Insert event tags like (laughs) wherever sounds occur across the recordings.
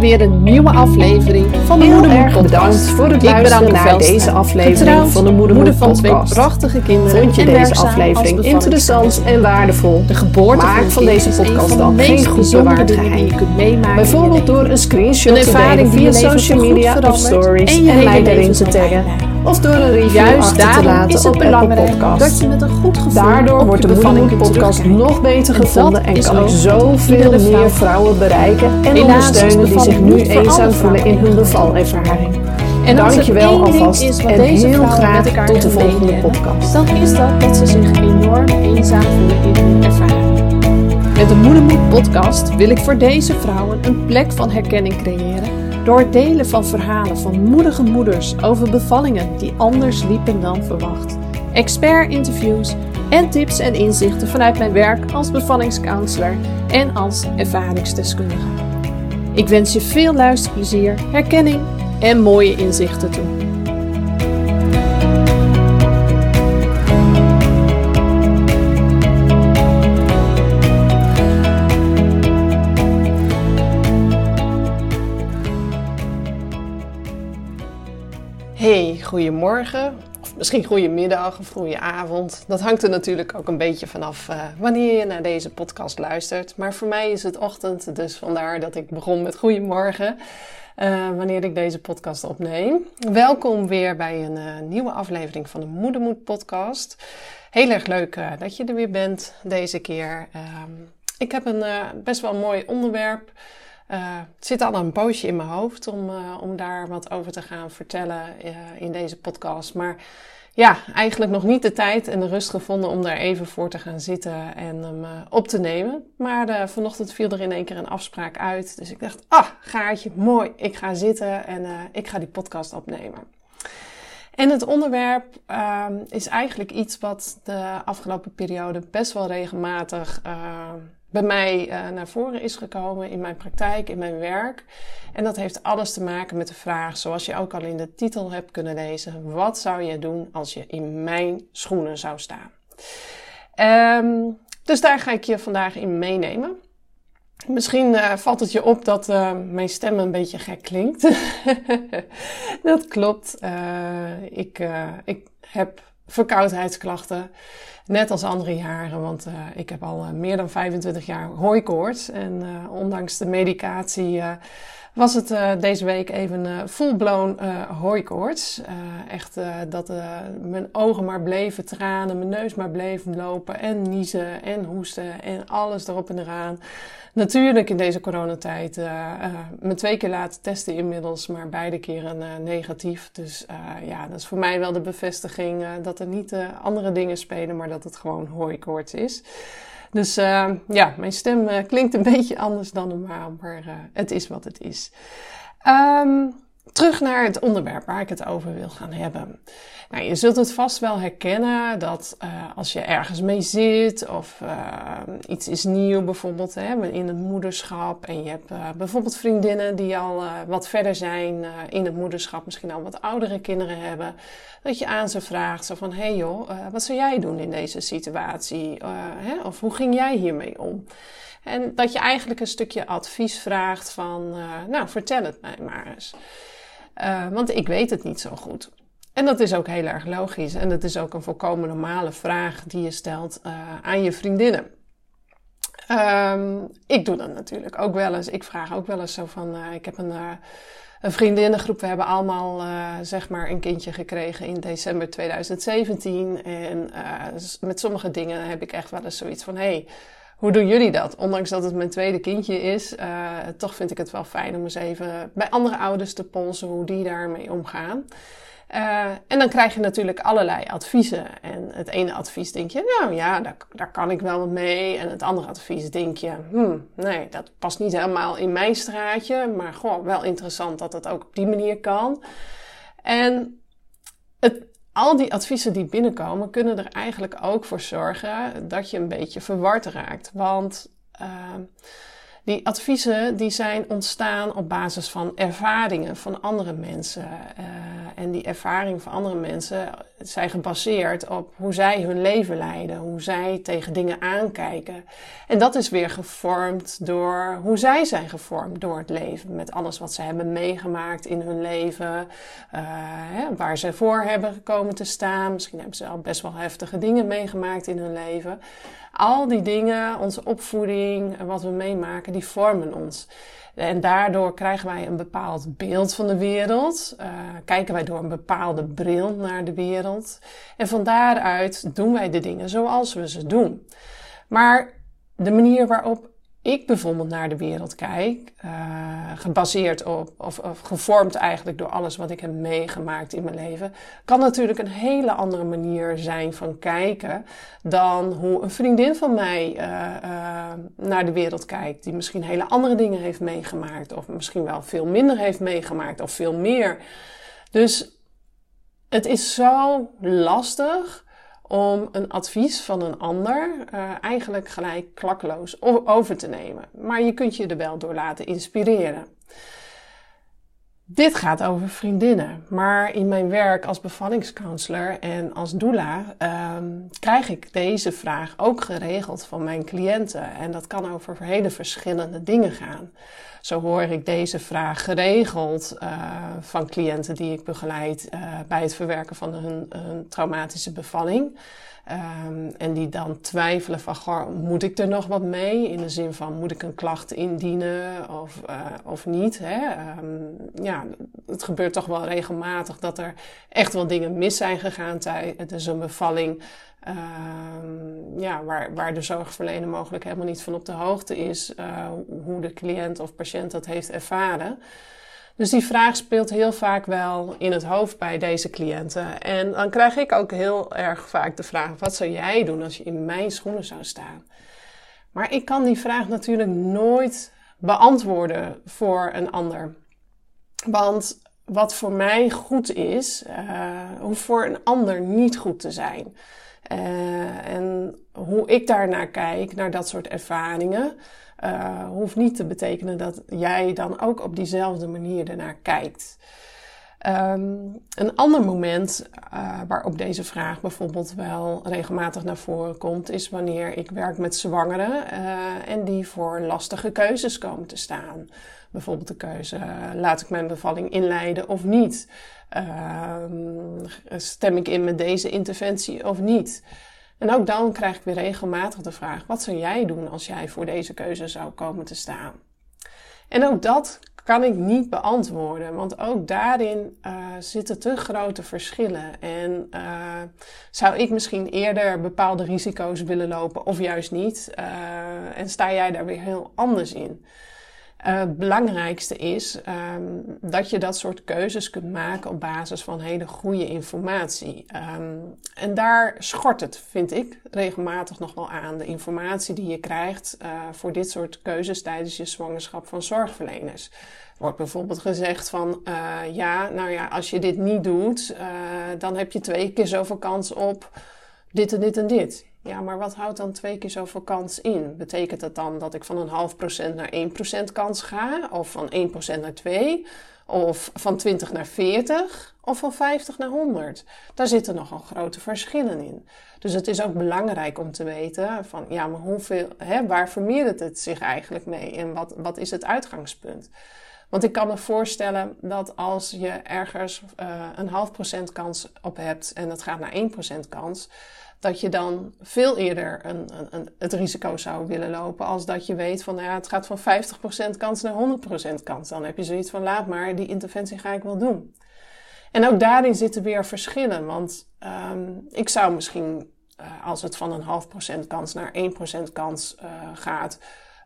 bij weer een nieuwe aflevering van de Moedermoed Podcast. bedankt voor het Ik ben luisteren naar deze aflevering getrouwd, van de Moedermoed moeder van twee Podcast. prachtige kinderen Vond je deze aflevering interessant en waardevol? De geboorte Maak van, deze podcast dan geen goed bewaard geheim. je kunt meemaken. Bijvoorbeeld door een screenshot Een te ervaring delen via social media of stories en en mij erin te taggen. Of door een review Juist achter te laten is het op belangrijk Podcast. dat je met een goed gevoel Daardoor wordt de bevalling Moedermoed podcast nog beter gevonden en kan ik zoveel vrouw. meer vrouwen bereiken en Helaas ondersteunen die zich nu eenzaam voelen in hun bevalervaring. En Dankjewel alvast is wat en deze heel graag tot de volgende podcast. Dan is dat dat ze zich enorm eenzaam voelen in hun ervaring. Met de Moedermoed podcast wil ik voor deze vrouwen een plek van herkenning creëren door het delen van verhalen van moedige moeders over bevallingen die anders liepen dan verwacht. Expert-interviews en tips en inzichten vanuit mijn werk als bevallingscounselor en als ervaringsdeskundige. Ik wens je veel luisterplezier, herkenning en mooie inzichten toe. Goedemorgen. Of misschien goedemiddag of goedenavond. Dat hangt er natuurlijk ook een beetje vanaf eh, wanneer je naar deze podcast luistert. Maar voor mij is het ochtend, dus vandaar dat ik begon met goedemorgen. eh, wanneer ik deze podcast opneem. Welkom weer bij een eh, nieuwe aflevering van de Moedermoed podcast. Heel erg leuk dat je er weer bent deze keer. Ehm, ik heb een best wel mooi onderwerp. Eh, het zit al een poosje in mijn hoofd om, eh, om daar wat over te gaan vertellen eh, in deze podcast. Maar ja, eigenlijk nog niet de tijd en de rust gevonden om daar even voor te gaan zitten en hem eh, op te nemen. Maar eh, vanochtend viel er in één keer een afspraak uit. Dus ik dacht, ah, gaatje, mooi. Ik ga zitten en eh, ik ga die podcast opnemen. En het onderwerp ehm, is eigenlijk iets wat de afgelopen periode best wel regelmatig eh, bij mij eh, naar voren is gekomen in mijn praktijk, in mijn werk. En dat heeft alles te maken met de vraag, zoals je ook al in de titel hebt kunnen lezen: wat zou je doen als je in mijn schoenen zou staan? Ehm, dus daar ga ik je vandaag in meenemen. Misschien eh, valt het je op dat eh, mijn stem een beetje gek klinkt. (laughs) dat klopt. Ik, ik heb verkoudheidsklachten. Net als andere jaren, want eh, ik heb al eh, meer dan 25 jaar hooikoorts. En eh, ondanks de medicatie was het eh, deze week even eh full-blown eh hooikoorts. Echt dat mijn ogen maar bleven tranen, mijn neus maar bleef lopen en niezen en hoesten en alles erop en eraan. Natuurlijk in deze coronatijd uh, uh, me twee keer laten testen inmiddels, maar beide keren uh, negatief. Dus ja, dat is voor mij wel de bevestiging dat er niet andere dingen spelen, maar dat het gewoon hooikoorts is. Dus ja, mijn stem klinkt een (laughs) beetje anders dan normaal, maar het is wat het is. Um, terug naar het onderwerp waar ik het over wil gaan hebben. Nou, je zult het vast wel herkennen dat uh, als je ergens mee zit of uh, iets is nieuw, bijvoorbeeld hè, in het moederschap. En je hebt uh, bijvoorbeeld vriendinnen die al wat verder zijn in het moederschap, misschien al wat oudere kinderen hebben. Dat je aan ze vraagt, zo van, hey joh, wat zou jij doen in deze situatie? Hè? Of hoe ging jij hiermee om? En dat je eigenlijk een stukje advies vraagt van, nou vertel het mij maar eens. Uh, want ik weet het niet zo goed. En dat is ook heel erg logisch. En dat is ook een volkomen normale vraag die je stelt uh, aan je vriendinnen. Um, ik doe dat natuurlijk ook wel eens. Ik vraag ook wel eens zo van: uh, ik heb een, een vriendinnengroep. We hebben allemaal zeg maar een kindje gekregen in december 2017. En met sommige dingen heb ik echt wel eens zoiets van: hey, hoe doen jullie dat? Ondanks dat het mijn tweede kindje is, uh, toch vind ik het wel fijn om eens even bij andere ouders te polsen hoe die daarmee omgaan. Uh, en dan krijg je natuurlijk allerlei adviezen. En het ene advies denk je, nou ja, daar, daar kan ik wel wat mee. En het andere advies denk je, hmm, nee, dat past niet helemaal in mijn straatje. Maar goh, wel interessant dat het ook op die manier kan. En het, al die adviezen die binnenkomen, kunnen er eigenlijk ook voor zorgen dat je een beetje verward raakt. Want uh, Die adviezen die zijn ontstaan op basis van ervaringen van andere mensen. Uh, en die ervaring van andere mensen zijn gebaseerd op hoe zij hun leven leiden, hoe zij tegen dingen aankijken. En dat is weer gevormd door hoe zij zijn gevormd door het leven. Met alles wat ze hebben meegemaakt in hun leven, hè, waar ze voor hebben gekomen te staan. Misschien hebben ze al best wel heftige dingen meegemaakt in hun leven. Al die dingen, onze opvoeding, wat we meemaken, die vormen ons. En daardoor krijgen wij een bepaald beeld van de wereld. Uh, kijken wij door een bepaalde bril naar de wereld. En van daaruit doen wij de dingen zoals we ze doen. Maar de manier waarop ik bijvoorbeeld naar de wereld kijk, uh, gebaseerd op, of, of, gevormd eigenlijk door alles wat ik heb meegemaakt in mijn leven, kan natuurlijk een hele andere manier zijn van kijken dan hoe een vriendin van mij uh, uh, naar de wereld kijkt, die misschien hele andere dingen heeft meegemaakt, of misschien wel veel minder heeft meegemaakt, of veel meer. Dus het is zo lastig om een advies van een ander uh, eigenlijk gelijk klakloos over te nemen. Maar je kunt je er wel door laten inspireren. Dit gaat over vriendinnen, maar in mijn werk als bevallingscounselor en als doula um, krijg ik deze vraag ook geregeld van mijn cliënten. En dat kan over hele verschillende dingen gaan. Zo hoor ik deze vraag geregeld uh, van cliënten die ik begeleid uh, bij het verwerken van hun, hun traumatische bevalling. Um, en die dan twijfelen van, goh, moet ik er nog wat mee? In de zin van, moet ik een klacht indienen of, uh, of niet? Hè? Um, ja, het gebeurt toch wel regelmatig dat er echt wel dingen mis zijn gegaan tijdens een bevalling. Um, ja, waar, waar de zorgverlener mogelijk helemaal niet van op de hoogte is uh, hoe de cliënt of patiënt dat heeft ervaren. Dus die vraag speelt heel vaak wel in het hoofd bij deze cliënten. En dan krijg ik ook heel erg vaak de vraag: wat zou jij doen als je in mijn schoenen zou staan? Maar ik kan die vraag natuurlijk nooit beantwoorden voor een ander. Want wat voor mij goed is, uh, hoeft voor een ander niet goed te zijn. Uh, en hoe ik daarnaar kijk, naar dat soort ervaringen, uh, hoeft niet te betekenen dat jij dan ook op diezelfde manier ernaar kijkt. Um, een ander moment uh, waarop deze vraag bijvoorbeeld wel regelmatig naar voren komt, is wanneer ik werk met zwangeren uh, en die voor lastige keuzes komen te staan. Bijvoorbeeld de keuze: laat ik mijn bevalling inleiden of niet? Uh, stem ik in met deze interventie of niet? En ook dan krijg ik weer regelmatig de vraag: wat zou jij doen als jij voor deze keuze zou komen te staan? En ook dat kan ik niet beantwoorden, want ook daarin uh, zitten te grote verschillen. En uh, zou ik misschien eerder bepaalde risico's willen lopen of juist niet? Uh, en sta jij daar weer heel anders in? Uh, het belangrijkste is um, dat je dat soort keuzes kunt maken op basis van hele goede informatie. Um, en daar schort het, vind ik, regelmatig nog wel aan. De informatie die je krijgt uh, voor dit soort keuzes tijdens je zwangerschap van zorgverleners. Er wordt bijvoorbeeld gezegd van, uh, ja, nou ja, als je dit niet doet, dan heb je twee keer zoveel kans op dit en dit en dit. Ja, maar wat houdt dan twee keer zoveel kans in? Betekent dat dan dat ik van een half procent naar 1% kans ga? Of van 1% naar 2? Of van 20 naar 40? Of van 50 naar 100? Daar zitten nogal grote verschillen in. Dus het is ook belangrijk om te weten van, ja, maar hoeveel, hè, waar vermeerdert het zich eigenlijk mee? En wat, wat is het uitgangspunt? Want ik kan me voorstellen dat als je ergens uh, een half procent kans op hebt en het gaat naar 1% kans, dat je dan veel eerder een, een, een, het risico zou willen lopen als dat je weet van nou ja, het gaat van 50% kans naar 100% kans. Dan heb je zoiets van laat maar, die interventie ga ik wel doen. En ook daarin zitten weer verschillen, want um, ik zou misschien uh, als het van een half procent kans naar 1% kans uh, gaat,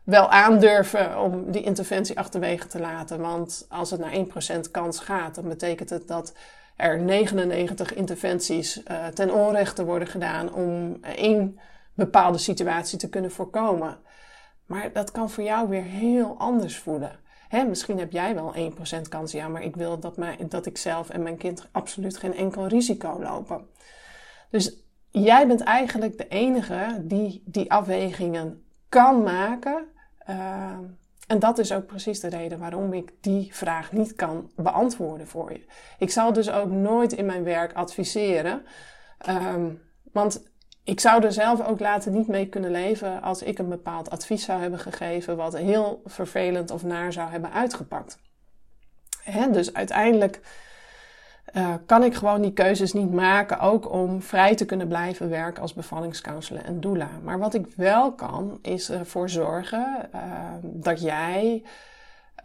wel aandurven om die interventie achterwege te laten. Want als het naar 1% kans gaat, dan betekent het dat er 99 interventies uh, ten onrechte worden gedaan om één bepaalde situatie te kunnen voorkomen. Maar dat kan voor jou weer heel anders voelen. Hè, misschien heb jij wel 1% kans, ja, maar ik wil dat, mij, dat ik zelf en mijn kind absoluut geen enkel risico lopen. Dus jij bent eigenlijk de enige die die afwegingen kan maken uh, en dat is ook precies de reden waarom ik die vraag niet kan beantwoorden voor je. Ik zal dus ook nooit in mijn werk adviseren. Ehm, want ik zou er zelf ook later niet mee kunnen leven als ik een bepaald advies zou hebben gegeven wat heel vervelend of naar zou hebben uitgepakt. Dus uiteindelijk uh, kan ik gewoon die keuzes niet maken, ook om vrij te kunnen blijven werken als bevallingscounselor en doula. Maar wat ik wel kan, is ervoor zorgen uh, dat jij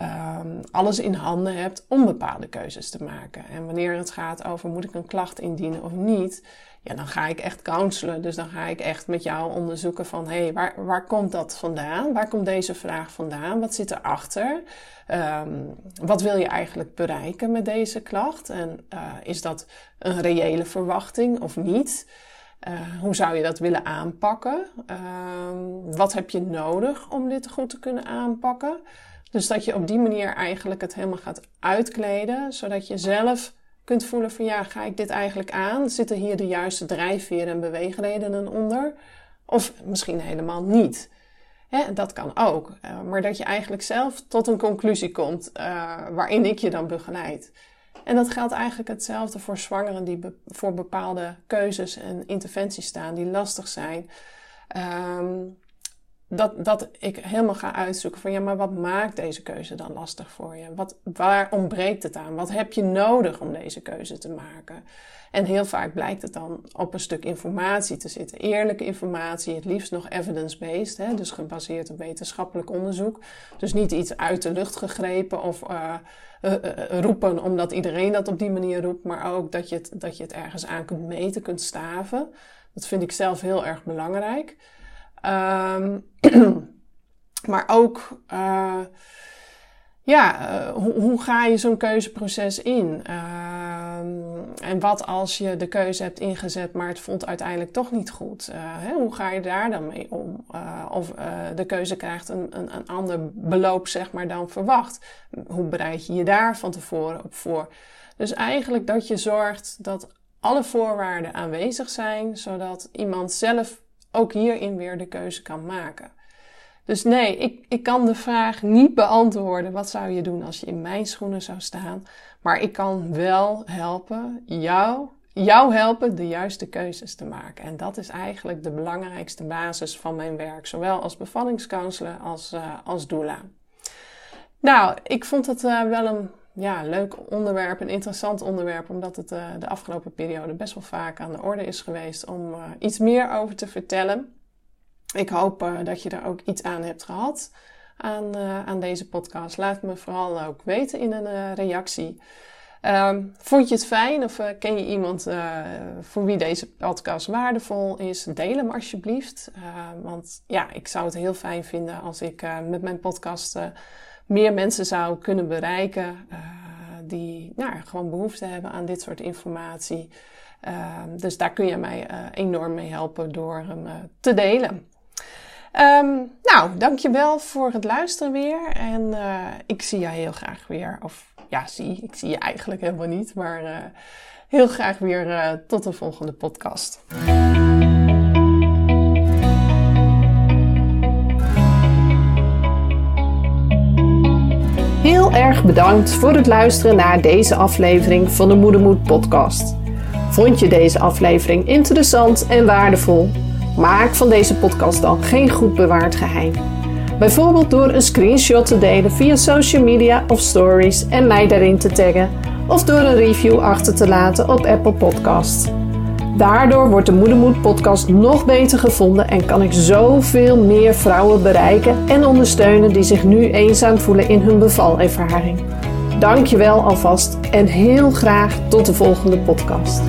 uh, alles in handen hebt om bepaalde keuzes te maken. En wanneer het gaat over moet ik een klacht indienen of niet, ja, dan ga ik echt counselen. Dus dan ga ik echt met jou onderzoeken van, hé, hey, waar, waar komt dat vandaan? Waar komt deze vraag vandaan? Wat zit erachter? Um, wat wil je eigenlijk bereiken met deze klacht? En uh, is dat een reële verwachting of niet? Uh, hoe zou je dat willen aanpakken? Uh, wat heb je nodig om dit goed te kunnen aanpakken? Dus dat je op die manier eigenlijk het helemaal gaat uitkleden, zodat je zelf kunt voelen van ja, ga ik dit eigenlijk aan? Zitten hier de juiste drijfveren en beweegredenen onder? Of misschien helemaal niet. Dat kan ook. Uh, maar dat je eigenlijk zelf tot een conclusie komt uh, waarin ik je dan begeleid. En dat geldt eigenlijk hetzelfde voor zwangeren die voor bepaalde keuzes en interventies staan die lastig zijn. Um, dat, dat ik helemaal ga uitzoeken van ja, maar wat maakt deze keuze dan lastig voor je? Wat, waar ontbreekt het aan? Wat heb je nodig om deze keuze te maken? En heel vaak blijkt het dan op een stuk informatie te zitten. Eerlijke informatie, het liefst nog evidence-based, dus gebaseerd op wetenschappelijk onderzoek. Dus niet iets uit de lucht gegrepen of uh, uh, uh, roepen omdat iedereen dat op die manier roept, maar ook dat je, het, dat je het ergens aan kunt meten, kunt staven. Dat vind ik zelf heel erg belangrijk. Um, (clears throat) maar ook, uh, ja, uh, hoe, hoe, ga je zo'n keuzeproces in? Uh, en wat als je de keuze hebt ingezet, maar het vond uiteindelijk toch niet goed? Uh, hè? Hoe ga je daar dan mee om? of de keuze krijgt een, een, een ander beloop, zeg maar, dan verwacht. Hoe bereid je je daar van tevoren op voor? Dus eigenlijk dat je zorgt dat alle voorwaarden aanwezig zijn, zodat iemand zelf ook hierin weer de keuze kan maken. Dus nee, ik, ik kan de vraag niet beantwoorden. Wat zou je doen als je in mijn schoenen zou staan? Maar ik kan wel helpen, jou, jou helpen de juiste keuzes te maken. En dat is eigenlijk de belangrijkste basis van mijn werk. Zowel als bevallingscounselor als, uh, als doula. Nou, ik vond het uh, wel een ja, leuk onderwerp, een interessant onderwerp, omdat het uh, de afgelopen periode best wel vaak aan de orde is geweest om uh, iets meer over te vertellen. Ik hoop uh, dat je er ook iets aan hebt gehad aan, aan deze podcast. Laat me vooral ook weten in een reactie. Um, vond je het fijn of ken je iemand voor wie deze podcast waardevol is? Deel hem alsjeblieft. want ja, ik zou het heel fijn vinden als ik met mijn podcast meer mensen zou kunnen bereiken uh, die nou, gewoon behoefte hebben aan dit soort informatie. Uh, dus daar kun je mij uh, enorm mee helpen door hem te delen. Um, nou, dankjewel voor het luisteren weer. En ik zie je heel graag weer. Of ja, zie, ik zie je eigenlijk helemaal niet. Maar heel graag weer tot de volgende podcast. Erg bedankt voor het luisteren naar deze aflevering van de Moedermoed podcast. Vond je deze aflevering interessant en waardevol? Maak van deze podcast dan geen goed bewaard geheim. Bijvoorbeeld door een screenshot te delen via social media of stories en mij daarin te taggen, of door een review achter te laten op Apple Podcasts. Daardoor wordt de Moedermoed podcast nog beter gevonden en kan ik zoveel meer vrouwen bereiken en ondersteunen die zich nu eenzaam voelen in hun bevalervaring. Dankjewel alvast en heel graag tot de volgende podcast.